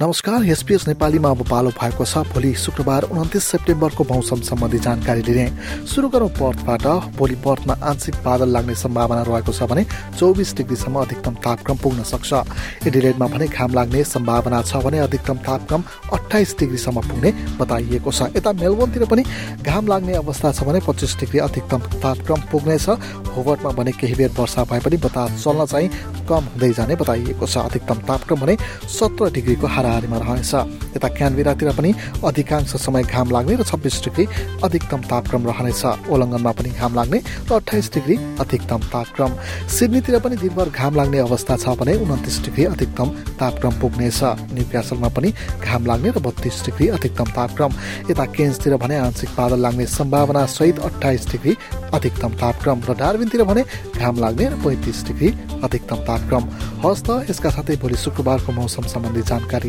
नमस्कार एसपिएस नेपालीमा अब पालो भएको छ। भोलि शुक्रबार उन्तिस सेप्टेम्बरको मौसम सम्बन्धी जानकारी लिने। सुरु गरौँ पर्थबाट। भोलि पर्थमा आंशिक बादल लाग्ने सम्भावना रहेको छ भने चौबिस डिग्रीसम्म अधिकतम तापक्रम पुग्न सक्छ। एडिलेडमा भने घाम लाग्ने सम्भावना छ भने अधिकतम तापक्रम अठाइस डिग्रीसम्म पुग्ने बताइएको छ। यता मेलबोर्नतिर पनि घाम लाग्ने अवस्था छ भने पच्चिस डिग्री अधिकतम तापक्रम पुग्नेछ। होवर्टमा भने केही बेर वर्षा भए पनि बतास चल्न चाहिँ कम हुँदै जाने बताइएको छ। अधिकतम तापक्रम भने सत्र डिग्रीको हारा हाराहारीमा रहनेछ। यता क्यानबेरातिर पनि अधिकांश समय घाम लाग्ने र छब्बिस डिग्री अधिकतम तापक्रम रहनेछ। ओलङ्गनमा पनि घाम लाग्ने र अठाइस डिग्री अधिकतम तापक्रम। सिडनीतिर पनि दिनभर घाम लाग्ने अवस्था छ भने उन्तिस डिग्री अधिकतम तापक्रम पुग्नेछ। न्यु क्यासलमा पनि घाम लाग्ने र बत्तीस डिग्री अधिकतम तापक्रम। यता केन्सतिर भने आंशिक बादल लाग्ने सम्भावना सहित अठाइस डिग्री अधिकतम तापक्रम र डार्बिनतिर भने घाम लाग्ने र पैँतिस डिग्री अधिकतम तापक्रम। हस् त यसका साथै भोलि शुक्रबारको मौसम सम्बन्धी जानकारी